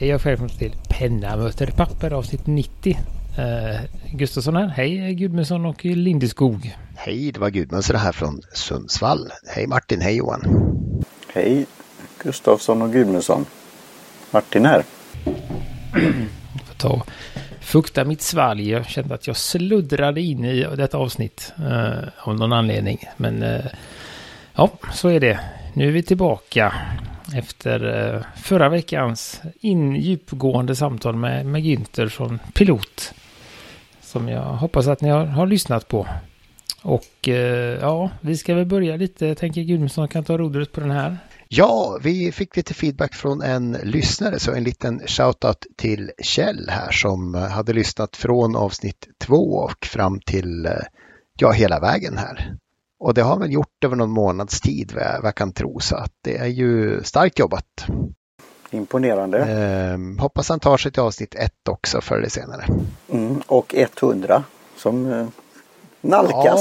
Hej och välkommen till Penna möter papper avsnitt 90. Uh, Gustafsson här. Hej Gudmundsson och Lindeskog. Hej, det var Gudmundsson här från Sundsvall. Hej Martin, hej Johan. Hej Gustafsson och Gudmundsson. Martin här. Jag får ta och fukta mitt svalg. Jag kände att jag sluddrade in i detta avsnitt uh, av någon anledning. Men uh, ja, så är det. Nu är vi tillbaka efter eh, förra veckans in djupgående samtal med, med Günther från Pilot. Som jag hoppas att ni har, har lyssnat på. Och eh, ja, vi ska väl börja lite. Tänker Gudmundsson kan ta rodret på den här. Ja, vi fick lite feedback från en lyssnare, så en liten shoutout till Kjell här som hade lyssnat från avsnitt två och fram till, eh, ja, hela vägen här. Och det har man gjort över någon månads tid vad jag, vad jag kan tro. Så att det är ju starkt jobbat. Imponerande. Eh, hoppas han tar sig till avsnitt ett också förr eller senare. Mm, och 100 som eh, nalkas.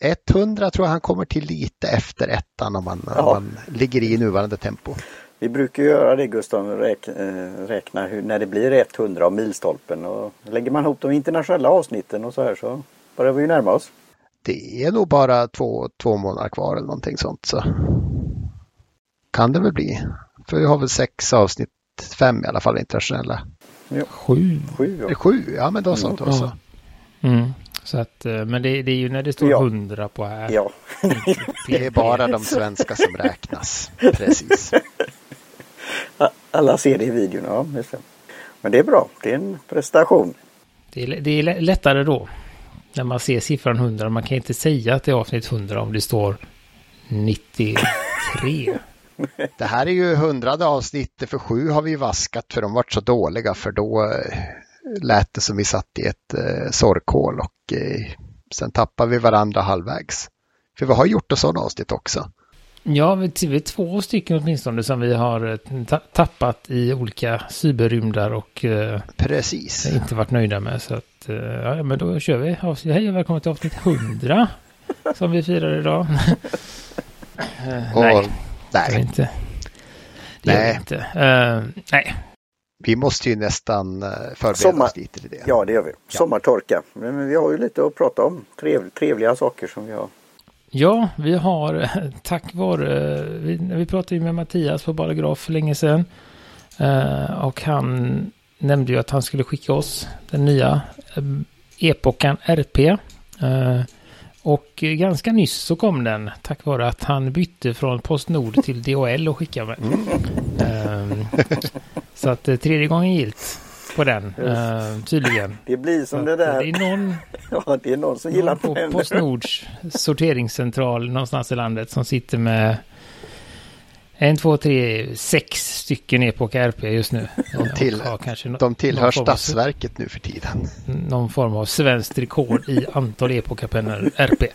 Ja, 100 tror jag han kommer till lite efter ettan om man, ja. om man ligger i nuvarande tempo. Vi brukar göra det Gustav, räk, eh, räkna hur, när det blir 100 av milstolpen. Och lägger man ihop de internationella avsnitten och så här så börjar vi närma oss det är nog bara två, två månader kvar eller någonting sånt. Så kan det väl bli. För vi har väl sex avsnitt, fem i alla fall internationella. Sju. Sju, ja. Sju, ja men då så. Då så. Mm. Så att, eh, men det, det, är ju när det står hundra ja. på här. Ja. det är bara de svenska som räknas. Precis. Alla ser det i videon, ja. Men det är bra, det är en prestation. Det är, det är lättare då när man ser siffran 100. Man kan inte säga att det är avsnitt 100 om det står 93. Det här är ju hundrade avsnittet för sju har vi vaskat för de varit så dåliga för då eh, lät det som vi satt i ett eh, sorkhål och eh, sen tappar vi varandra halvvägs. För vi har gjort ett sådant avsnitt också. Ja, vi är två stycken åtminstone som vi har eh, tappat i olika cyberrymdar och eh, Precis. inte varit nöjda med. Så att, eh, ja, men då kör vi. Hej och välkommen till avsnitt 100 som vi firar idag. och, nej, nej. inte. Det nej. Inte. Uh, nej. Vi måste ju nästan förbereda Sommar... oss lite till det. Ja, det gör vi. Sommartorka. Men vi har ju lite att prata om. Trev, trevliga saker som vi har Ja, vi har tack vare, vi, vi pratade ju med Mattias på Balagraf för länge sedan. Eh, och han nämnde ju att han skulle skicka oss den nya eh, epokan RP. Eh, och ganska nyss så kom den tack vare att han bytte från Postnord till DHL och skickade mig. Mm. Eh, så att eh, tredje gången gilt på den, uh, tydligen. Det blir som så det där. Det är någon, ja, det är någon som gillar någon på Postnords sorteringscentral någonstans i landet som sitter med en, två, tre, sex stycken Epoca RP just nu. De, till, no de tillhör Stadsverket nu för tiden. Någon form av svenskt rekord i antal Epoca-pennor RP.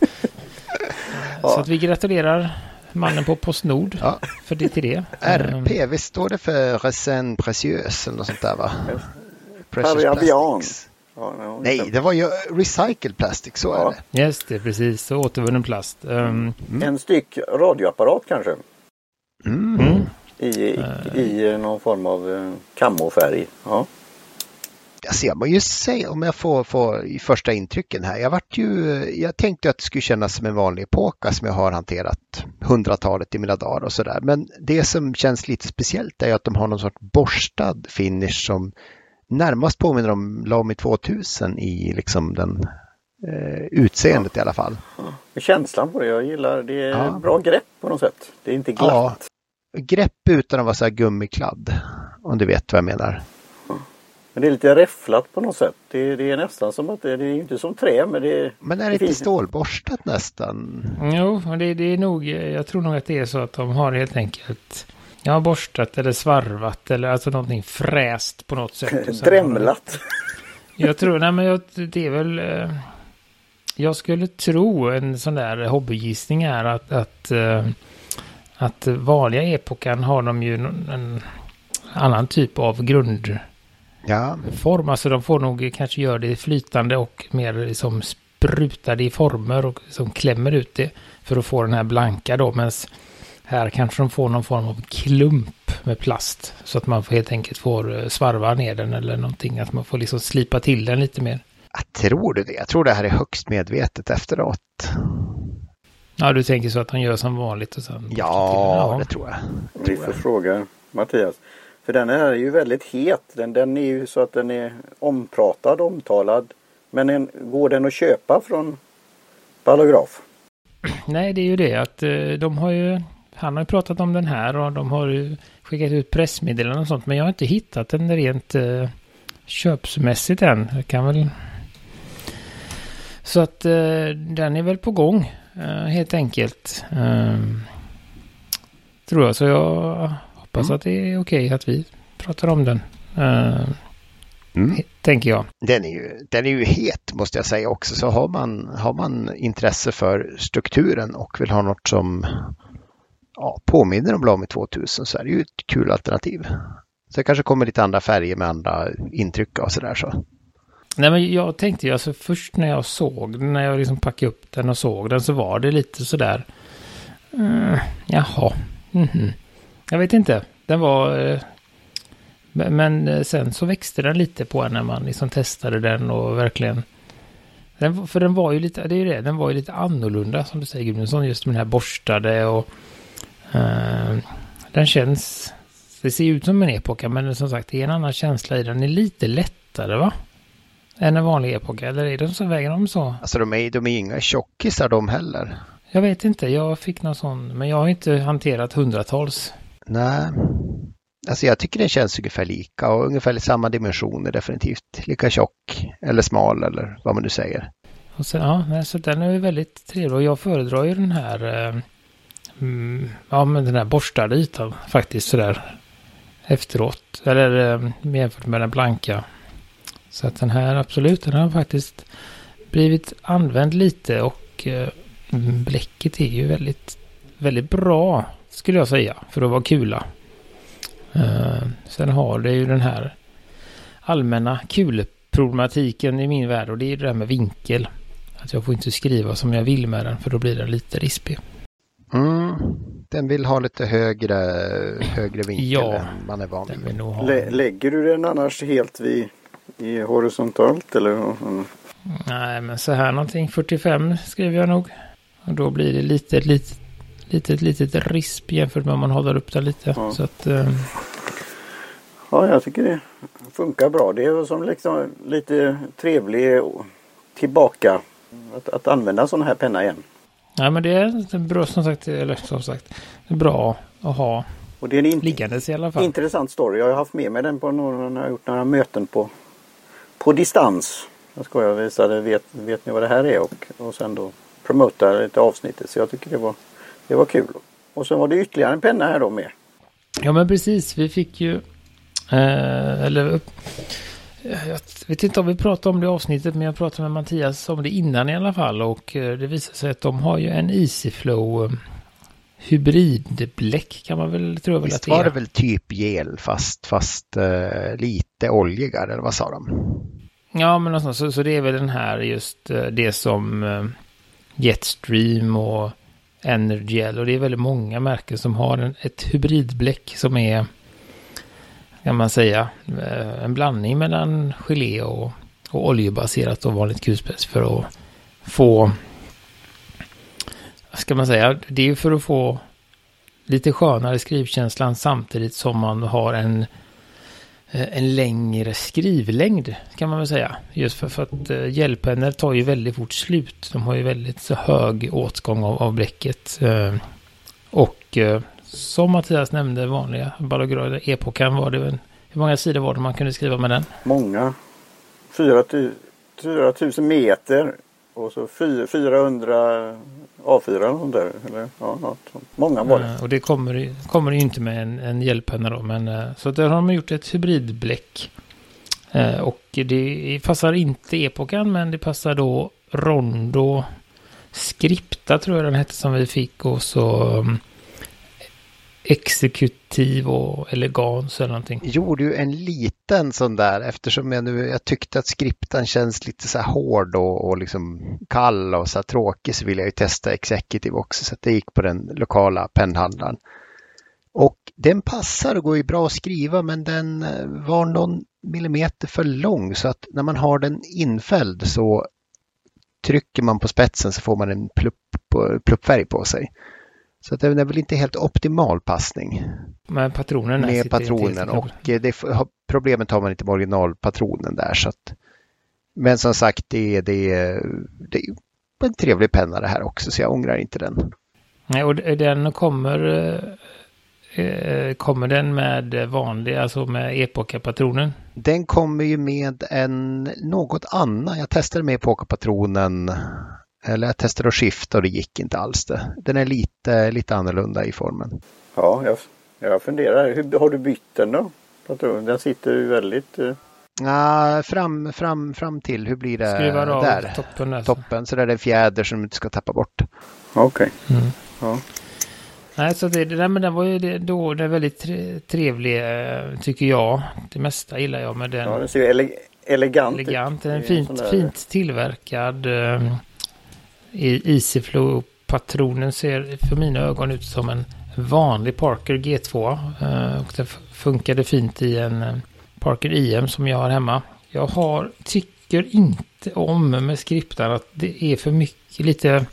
Ja. Så att vi gratulerar mannen på Postnord ja. för det till det. RP, visst står det för Recen Précieux eller något sånt där va? Precious. Ja, no, Nej, det var ju recycled plastic, så ja. är det. Just det, precis. Så återvunnen plast. Um, mm. En styck radioapparat kanske? Mm. Mm. I, i, I, någon form av uh, kamofärg. Ja. Alltså jag må ju säga, om jag får, får i första intrycken här, jag vart ju, jag tänkte att det skulle kännas som en vanlig epoka som jag har hanterat hundratalet i mina dagar och sådär. Men det som känns lite speciellt är att de har någon sorts borstad finish som närmast påminner om Lamy 2000 i liksom den eh, utseendet ja. i alla fall. Ja. Känslan på det, jag gillar det. är ja. bra grepp på något sätt. Det är inte glatt. Ja. Grepp utan att vara så här gummikladd. Om du vet vad jag menar. Men det är lite räfflat på något sätt. Det, det, är nästan som att det, det är inte som trä men det Men är det, det inte finns... stålborstat nästan? Jo, det, det är nog, jag tror nog att det är så att de har helt enkelt Ja, borstat eller svarvat eller alltså någonting fräst på något sätt. Drämlat. Jag tror, nej men jag, det är väl... Eh, jag skulle tro en sån där hobbygissning är att, att, eh, att vanliga epokan har de ju en annan typ av grundform. Ja. Alltså de får nog kanske göra det flytande och mer liksom sprutade i former och som klämmer ut det för att få den här blanka då. Medan här kanske de får någon form av klump med plast. Så att man helt enkelt får eh, svarva ner den eller någonting. Att man får liksom slipa till den lite mer. Jag tror du det? Jag tror det här är högst medvetet efteråt. Ja, du tänker så att han gör som vanligt och sen... Ja, det tror jag. Vi får fråga Mattias. För den här är ju väldigt het. Den, den är ju så att den är ompratad, omtalad. Men en, går den att köpa från Ballograf? Nej, det är ju det att eh, de har ju... Han har ju pratat om den här och de har ju skickat ut pressmeddelanden och sånt. Men jag har inte hittat den rent uh, köpsmässigt än. Jag kan väl... Så att uh, den är väl på gång. Uh, helt enkelt. tror jag. Så jag hoppas mm. att det är okej att vi pratar om den. Mm. Tänker jag. Den är, ju, den är ju het måste jag säga också. Så har man, har man intresse för strukturen och vill ha något som ja, påminner om Lamy 2000 så är det ju ett kul alternativ. Så det kanske kommer lite andra färger med andra intryck och sådär så. Nej men jag tänkte ju alltså först när jag såg den, när jag liksom packade upp den och såg den så var det lite sådär. Mm, jaha. Mm -hmm. Jag vet inte. Den var eh, men eh, sen så växte den lite på en när man liksom testade den och verkligen... Den, för den var ju lite, det är ju det, den var ju lite annorlunda som du säger Gudmundsson, just med den här borstade och... Uh, den känns... Det ser ut som en epoka men som sagt det är en annan känsla i den. Den är lite lättare va? Än en vanlig epoka, eller är de så, väger de så? Alltså de är, de är inga tjockisar de heller. Jag vet inte, jag fick någon sån, men jag har inte hanterat hundratals. Nej, Alltså jag tycker den känns ungefär lika och ungefär i samma dimensioner definitivt. Lika tjock eller smal eller vad man nu säger. Och sen, ja, så den är väldigt trevlig och jag föredrar ju den här eh, mm, ja, men den här borstade ytan faktiskt sådär efteråt. Eller eh, jämfört med den blanka. Så att den här absolut, den har faktiskt blivit använd lite och eh, bläcket är ju väldigt, väldigt bra skulle jag säga för att vara kula. Uh, sen har det ju den här allmänna kulproblematiken i min värld och det är det där med vinkel. Att jag får inte skriva som jag vill med den för då blir den lite rispig. Mm. Den vill ha lite högre, högre vinkel ja, än man är van vid. Lä lägger du den annars helt vid i horisontalt eller? Nej men så här någonting 45 skriver jag nog. Och då blir det lite, lite litet, litet risp jämfört med om man håller upp den lite. Ja. Så att, um... ja, jag tycker det funkar bra. Det är som liksom lite trevlig tillbaka att, att använda sån här penna igen. Ja, men det är bra som sagt, eller som sagt, det är bra att ha och det är en liggandes i alla fall. Intressant story. Jag har haft med mig den på några, när jag har gjort några möten på, på distans. Jag skojar, visade, vet, vet ni vad det här är och, och sen då promota lite avsnittet. Så jag tycker det var det var kul. Och så var det ytterligare en penna här då med. Ja men precis, vi fick ju... Eh, eller... Jag vet inte om vi pratade om det i avsnittet men jag pratade med Mattias om det innan i alla fall och eh, det visar sig att de har ju en Easyflow eh, hybridbläck kan man väl tro Visst var det väl typ gel fast, fast uh, lite oljigare eller vad sa de? Ja men någonstans, så, så det är väl den här just uh, det som uh, Jetstream och Energel och det är väldigt många märken som har en, ett hybridbläck som är kan man säga eh, en blandning mellan gelé och, och oljebaserat och vanligt kulspets för att få vad ska man säga, det är för att få lite skönare skrivkänslan samtidigt som man har en eh, en längre skrivlängd kan man väl säga. Just för, för att eh, hjälppennor tar ju väldigt fort slut. De har ju väldigt så hög åtgång av, av bläcket. Eh, och som Mattias nämnde, vanliga Ballograd epokan var det. Hur många sidor var det man kunde skriva med den? Många. 4000 meter och så 400 A4 eller sånt där. Eller, ja, något. Många var det. Uh, och det kommer, kommer ju inte med en, en hjälppenna då. Men, uh, så där har de gjort ett hybridbläck. Uh, och det passar inte epokan men det passar då Rondo Skripta tror jag den hette som vi fick. Och så um, exekutiv och elegans eller någonting. Gjorde ju en liten sån där eftersom jag nu, jag tyckte att skriptan känns lite så här hård och, och liksom kall och så här tråkig så ville jag ju testa executive också så att det gick på den lokala pennhandlaren. Och den passar och går ju bra att skriva men den eh, var någon millimeter för lång så att när man har den infälld så trycker man på spetsen så får man en plupp, pluppfärg på sig. Så att det är väl inte helt optimal passning. Med patronen? Med patronen och det, problemet har man inte med originalpatronen där. Så att, men som sagt, det, det, det är en trevlig penna det här också så jag ångrar inte den. Nej, och den kommer, eh, kommer den med vanlig, alltså med Epoca-patronen? Den kommer ju med en något annan. Jag testade med Epoca-patronen eller jag testade att skifta och det gick inte alls det. Den är lite, lite annorlunda i formen. Ja, jag, jag funderar. Hur, har du bytt den då? Den sitter ju väldigt... Uh... Ja, fram, fram, fram till. Hur blir det Skruvar av där? toppen. Alltså. Toppen, så där är det fjäder som du inte ska tappa bort. Okej. Okay. Mm. Ja. Nej, så det, det, men den var ju det, då det är väldigt trevlig eh, tycker jag. Det mesta gillar jag med den. Ja, den ser ju ele elegant, elegant ut. Den är fint, fint tillverkad. Easyflow-patronen ser för mina ögon ut som en vanlig Parker G2. Eh, och den funkade fint i en eh, Parker IM som jag har hemma. Jag har, tycker inte om med skriptan att det är för mycket, lite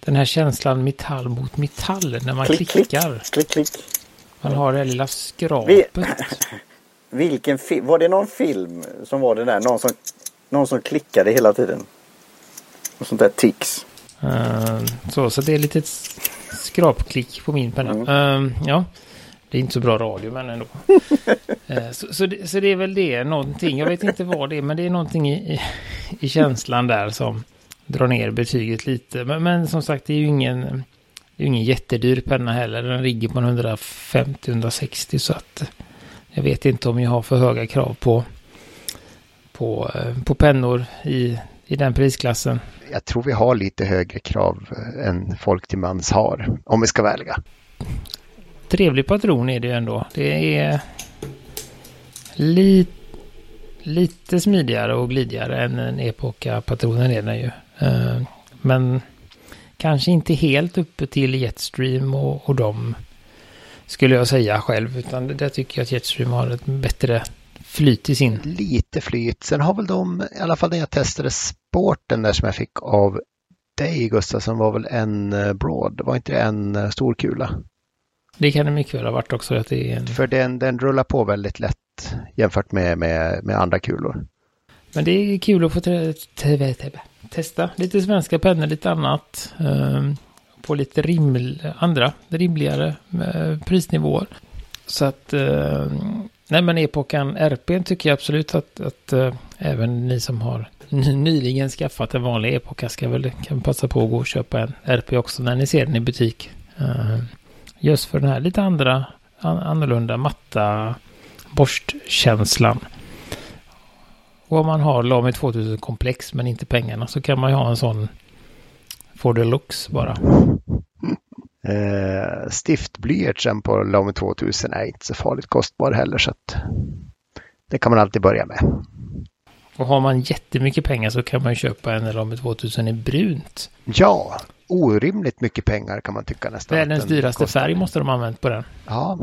den här känslan metall mot metall när man klick, klickar. Klick, klick. Man har det här lilla skrapet. Vi, vilken film, var det någon film som var det där, någon som, någon som klickade hela tiden? Och sånt där tics. Uh, så, så det är lite skrapklick på min penna. Mm. Ja, det är inte så bra radio men ändå. uh, så, så, det, så, det, är väl det, någonting. Jag vet inte vad det är men det är någonting i, i, i känslan där som drar ner betyget lite. Men, men, som sagt det är ju ingen, det är ingen jättedyr penna heller. Den ligger på 150-160 så att jag vet inte om jag har för höga krav på, på, på pennor i i den prisklassen? Jag tror vi har lite högre krav än folk till mans har, om vi ska välja. Trevlig patron är det ju ändå. Det är li lite smidigare och glidigare än en Epoca-patronen är den ju. Eh, men kanske inte helt uppe till Jetstream och, och dem skulle jag säga själv. Utan där tycker jag att Jetstream har ett bättre flyt i sin. Lite flyt. Sen har väl de, i alla fall när jag testade sporten där som jag fick av dig Gustav, som var väl en eh, broad, var inte det en eh, stor kula? Det kan det mycket väl ha varit också. Att det är en... För den, den rullar på väldigt lätt jämfört med, med, med andra kulor. Men det är kul att få testa lite svenska pennor, lite annat. Ehm, på lite riml, andra rimligare eh, prisnivåer. Så att ehm, Nej men epokan RP tycker jag absolut att, att äh, även ni som har nyligen skaffat en vanlig epoka ska väl kan passa på att gå och köpa en RP också när ni ser den i butik. Uh, just för den här lite andra, an, annorlunda matta borstkänslan. Och om man har LAMI 2000 komplex men inte pengarna så kan man ju ha en sån for the looks bara. Eh, stiftblyertsen på Lamy 2000 är inte så farligt kostbar heller så att det kan man alltid börja med. Och har man jättemycket pengar så kan man köpa en Lamy 2000 i brunt. Ja, orimligt mycket pengar kan man tycka nästan. Världens dyraste kostar. färg måste de ha använt på den. Ja,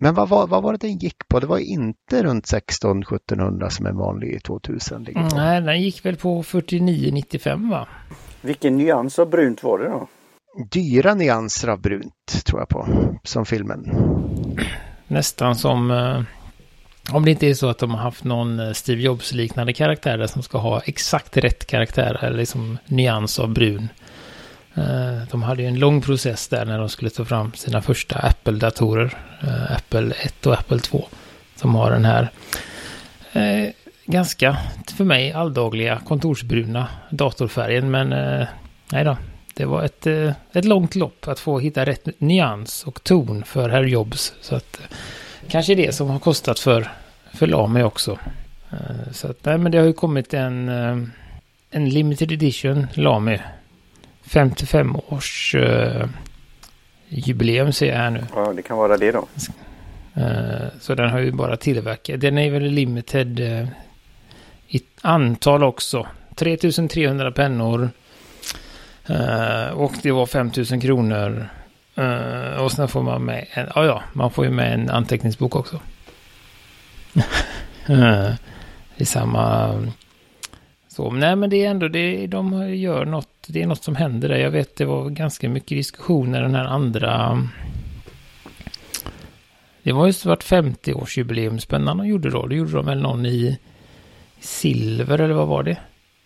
men vad, vad, vad var det den gick på? Det var inte runt 16-1700 som en vanlig 2000 ligger på. Nej, den gick väl på 49,95 va? Vilken nyans av brunt var det då? Dyra nyanser av brunt tror jag på, som filmen. Nästan som, eh, om det inte är så att de har haft någon eh, Steve Jobs-liknande karaktär där som ska ha exakt rätt karaktär, eller liksom nyans av brun. Eh, de hade ju en lång process där när de skulle ta fram sina första Apple-datorer, Apple 1 och Apple 2, som har den här ganska, för mig, alldagliga kontorsbruna datorfärgen, men nej då, det var ett, eh, ett långt lopp att få hitta rätt nyans och ton för herr Jobs. Så att eh, kanske det som har kostat för, för Lamy också. Eh, så att, nej, men det har ju kommit en, en limited edition Lamy. 55 års uh, jubileum ser jag här nu. Ja, det kan vara det då. Uh, så den har ju bara tillverkat. Den är väl limited uh, i antal också. 3300 pennor. Uh, och det var 5000 kronor. Uh, och sen får man med en, ja ja, man får ju med en anteckningsbok också. uh, I samma... Så, nej men det är ändå, det, de gör något, det är något som händer där. Jag vet det var ganska mycket diskussioner den här andra... Det var just vart 50-årsjubileumspennan de gjorde då. Det gjorde de väl någon i silver eller vad var det?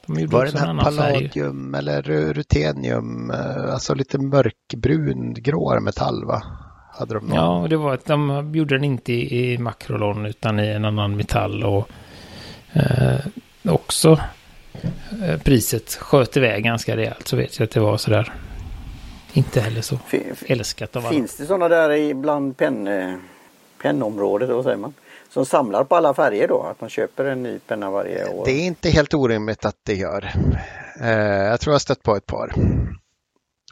De gjorde var det den här palladium färg. eller rutenium, eh, alltså lite mörkbrun gråare metall va? Hade de någon? Ja, det var att de gjorde den inte i, i makrolon utan i en annan metall och eh, också eh, priset sköt iväg ganska rejält så vet jag att det var sådär inte heller så fin, älskat av alla. Finns det sådana där ibland penn, eh, pennområdet, vad säger man? Som samlar på alla färger då? Att man köper en ny penna varje år? Det är inte helt orimligt att det gör. Eh, jag tror jag har stött på ett par.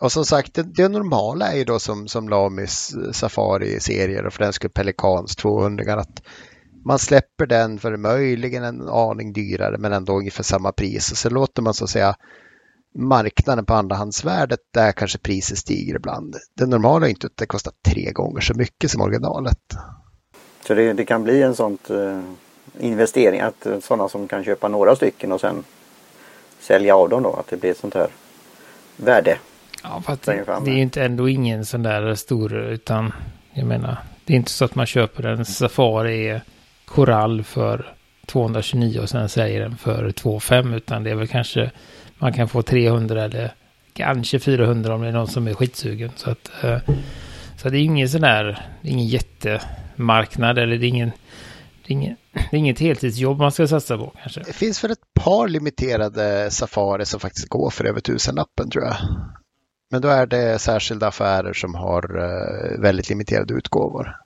Och som sagt, det, det normala är ju då som, som Lamis eh, Safari-serier och för den skull Pelikans 200 att man släpper den för möjligen en aning dyrare men ändå ungefär samma pris. Och så låter man så att säga marknaden på andrahandsvärdet där kanske priset stiger ibland. Det normala är inte att det kostar tre gånger så mycket som originalet. Så det, det kan bli en sån uh, investering, att uh, sådana som kan köpa några stycken och sen sälja av dem då, att det blir ett sånt här värde. Ja, för det, det är ju inte ändå ingen sån där stor, utan jag menar, det är inte så att man köper en Safari Korall för 229 och sen säljer den för 2,5 utan det är väl kanske man kan få 300 eller kanske 400 om det är någon som är skitsugen. Så att uh, så det är ingen sån där, ingen jättemarknad eller det är ingen, det är, ingen, det är inget heltidsjobb man ska satsa på kanske. Det finns väl ett par limiterade Safari som faktiskt går för över tusenlappen tror jag. Men då är det särskilda affärer som har uh, väldigt limiterade utgåvor.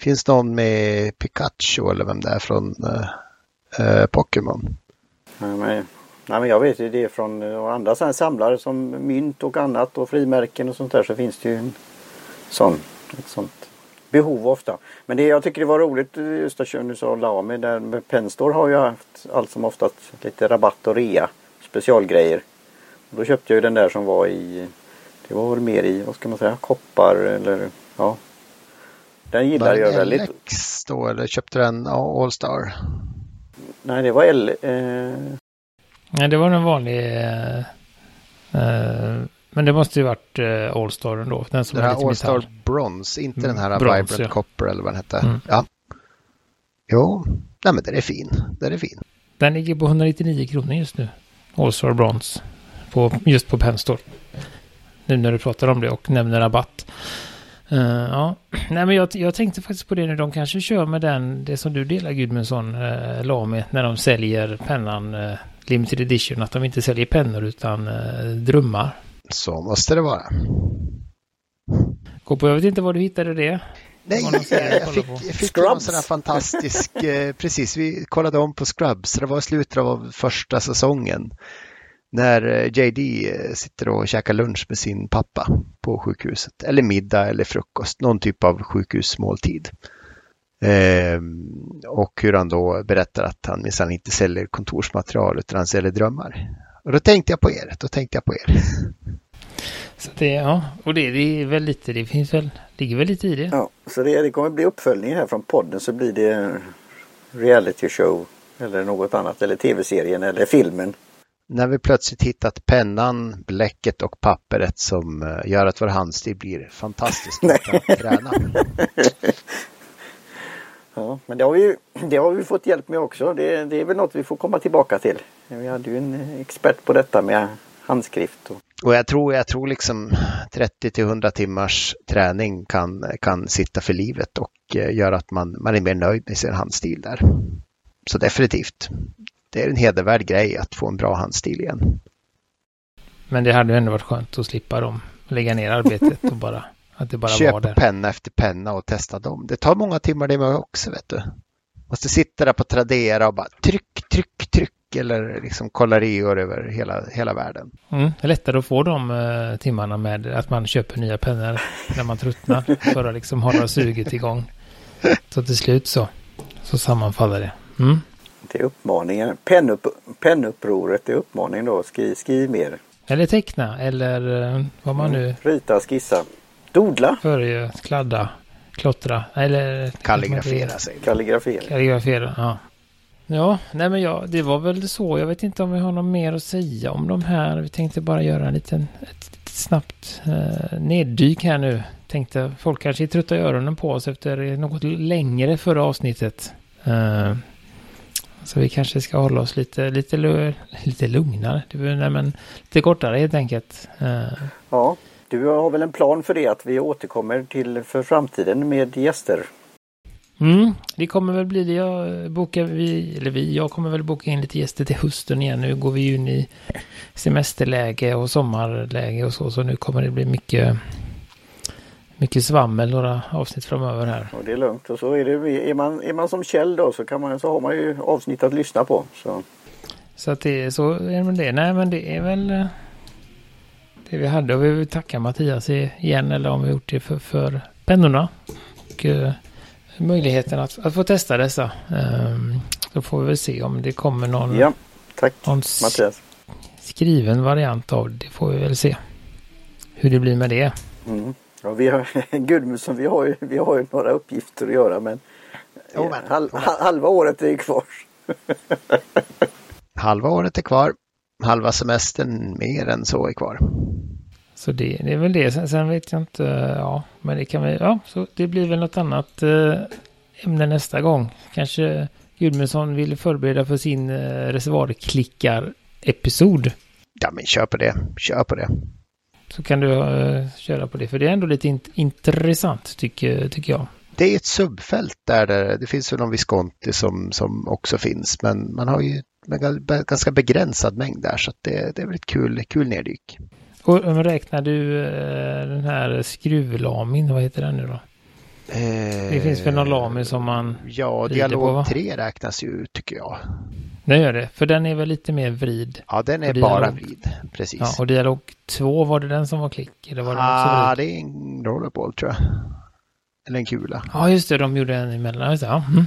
Finns någon med Pikachu eller vem det är från uh, uh, Pokémon? Nej, men, nej, men jag vet ju det från och andra samlare som mynt och annat och frimärken och sånt där så finns det ju en sån, ett sånt behov ofta. Men det jag tycker det var roligt just att du sa Lami där med Penstore har ju haft allt som oftast lite rabatt och rea specialgrejer. Och då köpte jag ju den där som var i det var väl mer i, vad ska man säga, koppar eller ja. Den gillar jag väldigt. Var LX då eller köpte du en Allstar? Nej det var L. Eh... Nej det var en vanlig eh, eh men det måste ju varit uh, All-Star ändå. Den som den här All-Star Bronze, inte mm, den här Bronze, Vibrant ja. Copper eller vad den hette. Mm. Ja. Jo, nej men den är fin. Den är fin. Den ligger på 199 kronor just nu. All-Star Bronze. På, just på Penstore. Nu när du pratar om det och nämner rabatt. Uh, ja, nej men jag, jag, tänkte faktiskt på det nu. De kanske kör med den, det som du delar Gudmundsson, uh, Lami, när de säljer pennan uh, Limited Edition. Att de inte säljer pennor utan uh, drömmar. Så måste det vara. Kopo, jag vet inte var du hittade det. Nej, jag fick, jag fick någon sån här fantastisk, eh, precis, vi kollade om på Scrubs, det var i slutet av första säsongen. När eh, JD eh, sitter och käkar lunch med sin pappa på sjukhuset, eller middag eller frukost, någon typ av sjukhusmåltid. Eh, och hur han då berättar att han minsann inte säljer kontorsmaterial utan han säljer drömmar. Och då tänkte jag på er, då tänkte jag på er. Så det, ja, och det, det är väl lite, det finns väl, ligger väl lite i det. Ja, så det, det kommer bli uppföljning här från podden så blir det reality show eller något annat eller tv-serien eller filmen. När vi plötsligt hittat pennan, bläcket och pappret som eh, gör att vår handstil blir fantastisk att träna. Ja, men det har, vi, det har vi fått hjälp med också. Det, det är väl något vi får komma tillbaka till. Vi hade ju en expert på detta med handskrift. Och, och jag tror, jag tror liksom 30 till 100 timmars träning kan, kan sitta för livet och eh, göra att man, man är mer nöjd med sin handstil där. Så definitivt, det är en hedervärd grej att få en bra handstil igen. Men det hade ju ändå varit skönt att slippa dem, lägga ner arbetet och bara att det bara Köp var där. penna efter penna och testa dem. Det tar många timmar det med också vet du. Måste sitta där på Tradera och bara tryck, tryck, tryck eller liksom kolla reor över hela, hela världen. Mm, det är lättare att få de uh, timmarna med att man köper nya pennor när man tröttnar för att liksom hålla suget igång. Så till slut så, så sammanfaller det. Mm. Det är uppmaningen. Pennupp, pennupproret är uppmaning då. Skriv, skriv mer. Eller teckna eller uh, vad man nu... Rita, skissa. Dodla. Börja kladda, klottra, eller... Kalligrafera sig. Kalligrafera. Kalligrafera, ja. Ja, nej men ja, det var väl så. Jag vet inte om vi har något mer att säga om de här. Vi tänkte bara göra en liten, ett, ett snabbt eh, neddyk här nu. Tänkte folk kanske är trötta i öronen på oss efter något längre förra avsnittet. Eh, så vi kanske ska hålla oss lite, lite, lite lugnare. Nej, men lite kortare helt enkelt. Eh. Ja, du har väl en plan för det att vi återkommer till för framtiden med gäster? Mm, det kommer väl bli det. Jag bokar vi, eller vi, jag kommer väl boka in lite gäster till hösten igen. Nu går vi ju in i semesterläge och sommarläge och så. Så nu kommer det bli mycket, mycket svammel några avsnitt framöver här. Och det är lugnt. Och så är det, är man, är man som Kjell då så, kan man, så har man ju avsnitt att lyssna på. Så, så att det är så är det. Nej men det är väl eh, det vi hade. Och vi vill tacka Mattias igen eller om vi gjort det för, för pennorna. Och, eh, möjligheten att, att få testa dessa. Um, då får vi väl se om det kommer någon, ja, tack, någon Mattias. skriven variant av det. får vi väl se hur det blir med det. Mm. Ja, vi har, Gudmundsson, vi har, ju, vi har ju några uppgifter att göra men, jo, men halv, halva året är ju kvar. halva året är kvar. Halva semestern mer än så är kvar. Så det, det är väl det. Sen, sen, vet jag inte. Ja, men det kan vi. Ja, så det blir väl något annat eh, ämne nästa gång. Kanske Gudmundsson vill förbereda för sin eh, reservoarklickar-episod. Ja, men kör på det. Kör på det. Så kan du eh, köra på det. För det är ändå lite int intressant tycker, tycker jag. Det är ett subfält där det, det finns väl någon Visconti som, som också finns. Men man har ju en ganska begränsad mängd där. Så det, det är väl ett kul, kul neddyk. Och räknar du eh, den här skruvlamin, vad heter den nu då? Eh, det finns väl någon lami som man Ja, dialog 3 räknas ju tycker jag. Det gör det, för den är väl lite mer vrid. Ja, den är bara vrid, precis. Ja, och dialog 2, var det den som var klick? Eller var det ah, det är en rollerball tror jag. Eller en kula. Ja, just det, de gjorde en emellan. Ja. Mm.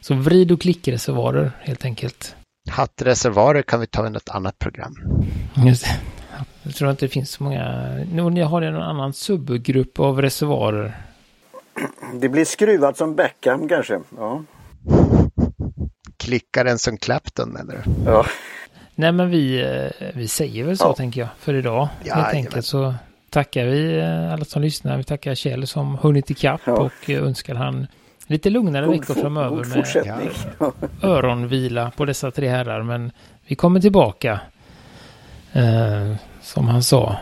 Så vrid och klickreservoarer helt enkelt. Hattreservoarer kan vi ta i något annat program. Just det. Jag tror inte det finns så många. Ni har någon annan subgrupp av reservoarer. Det blir skruvat som Beckham kanske. Ja. Klickar den som Clapton eller? Ja. Nej men vi, eh, vi säger väl så ja. tänker jag för idag. Ja, Helt enkelt så tackar vi eh, alla som lyssnar. Vi tackar Kjell som hunnit ikapp ja. och önskar han lite lugnare god veckor framöver med öronvila på dessa tre herrar. Men vi kommer tillbaka. Eh, som han sa.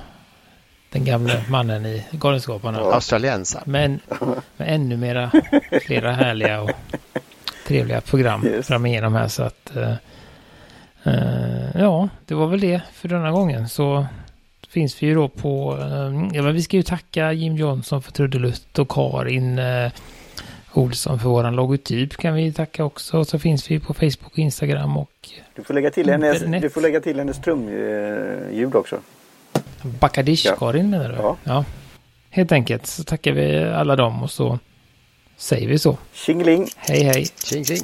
Den gamle mannen i Galenskaparna. Ja. Australiensaren. Men med ännu mera, flera härliga och trevliga program yes. fram igenom här. Så att, eh, eh, ja, det var väl det för denna gången. Så finns vi ju då på, eh, ja men vi ska ju tacka Jim Johnson för trudelutt och Karin eh, Olsson för våran logotyp kan vi tacka också. Och så finns vi på Facebook och Instagram och... Du får lägga till hennes, du får lägga till hennes trumljud eh, också. Bakadish-Karin menar du? Ja. ja. Helt enkelt så tackar vi alla dem och så säger vi så. Tjingeling! Hej hej! Tjing, tjing.